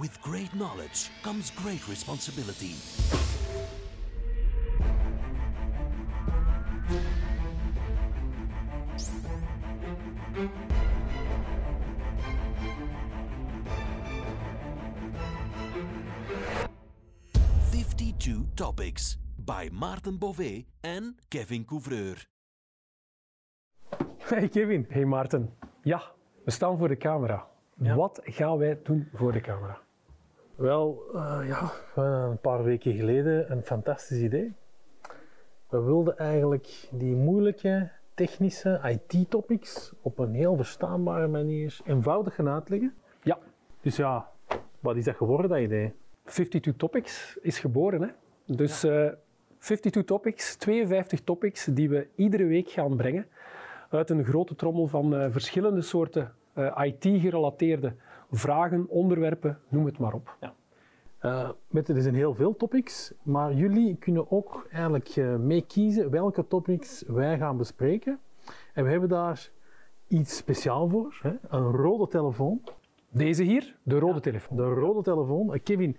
With great knowledge comes great responsibility. Fifty-two topics by Maarten Bové and Kevin Couvreur. Hey Kevin. Hey Maarten. Ja, we staan voor de camera. Wat gaan wij doen voor de camera? Wel, eh, ja, hadden een paar weken geleden een fantastisch idee. We wilden eigenlijk die moeilijke technische IT-topics op een heel verstaanbare manier eenvoudig gaan uitleggen. Ja, Dus ja, wat is dat geworden, dat idee? 52 Topics is geboren. Hè? Dus eh 52 Topics, 52 topics die we iedere week gaan brengen uit een grote trommel van eh, verschillende soorten eh, IT-gerelateerde vragen, onderwerpen, noem het maar op. Eh, met, er zijn heel veel topics, maar jullie kunnen ook eigenlijk eh, mee kiezen welke topics wij gaan bespreken. En we hebben daar iets speciaal voor, hè? een rode telefoon. Deze hier, de rode telefoon. De rode telefoon. Eh, Kevin,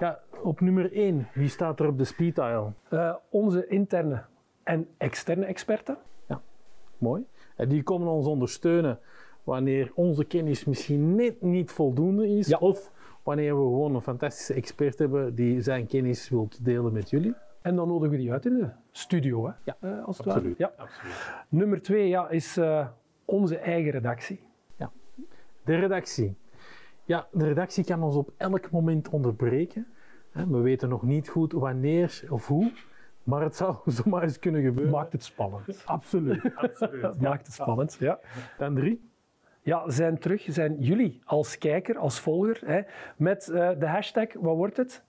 ja, op nummer 1, wie staat er op de speed dial? Eh, onze interne en externe experten. Mooi. En die komen ons ondersteunen wanneer onze kennis misschien net niet voldoende is. Ja. Of wanneer we gewoon een fantastische expert hebben die zijn kennis wil delen met jullie. En dan nodigen we die uit in de studio, hè? Ja, Eh, als het absoluut. ware. Ja. Nummer twee ja, is eh, onze eigen redactie. De redactie. Ja, de redactie kan ons op elk moment onderbreken. Hè, We weten nog niet goed wanneer of hoe, maar het zou zomaar eens kunnen gebeuren. Maakt het spannend. Absoluut. Dat maakt het spannend, ja. Dan drie. Ja, zijn terug, zijn jullie als kijker, als volger, hè, met eh, de hashtag, wat wordt het?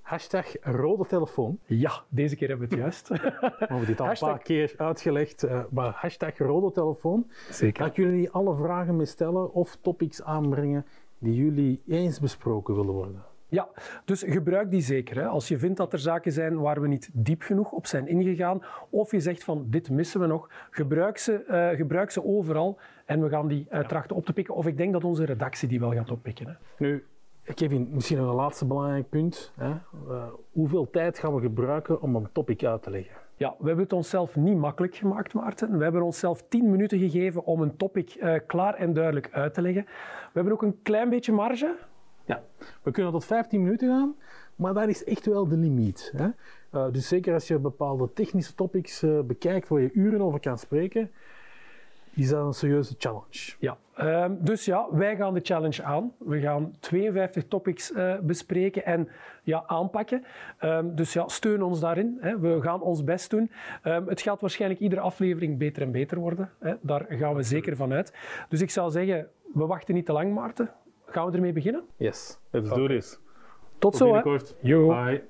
Hashtag rode telefoon. Ja, deze keer hebben we het juist. We hebben dit al Hashtag- een paar keer uitgelegd, eh, maar hashtag rode telefoon. Zeker. Kunnen jullie alle vragen mee stellen of topics aanbrengen die jullie eens besproken willen worden. Ja, dus gebruik die zeker. Hè. Als je vindt dat er zaken zijn waar we niet diep genoeg op zijn ingegaan, of je zegt van dit missen we nog, gebruik ze, eh, gebruik ze overal en we gaan die uh, trachten op te pikken. Of ik denk dat onze redactie die wel gaat oppikken. Hè. Nu, Kevin, misschien nog een laatste belangrijk punt. Hè? Eh, hoeveel tijd gaan we gebruiken om een topic uit te leggen? Ja, we hebben het onszelf niet makkelijk gemaakt, Maarten. We hebben onszelf 10 minuten gegeven om een topic klaar en duidelijk uit te leggen. We hebben ook een klein beetje marge. Ja, we kunnen tot 15 minuten gaan, maar dat is echt wel de limiet. Hè? Eh, dus zeker als je bepaalde technische topics eh, bekijkt waar je uren over kan spreken, is dat een serieuze challenge. Ja, ehm, dus ja, wij gaan de challenge aan. We gaan 52 topics eh, bespreken en ja, aanpakken. Ehm, dus ja, steun ons daarin. Hè. We gaan ons best doen. Ehm, het gaat waarschijnlijk iedere aflevering beter en beter worden. Hè. Daar gaan we zeker van uit. Dus ik zou zeggen, we wachten niet te lang, Maarten. Gaan we ermee beginnen? Yes, let's do this. Tot zo, hè. binnenkort. Yo. Bye.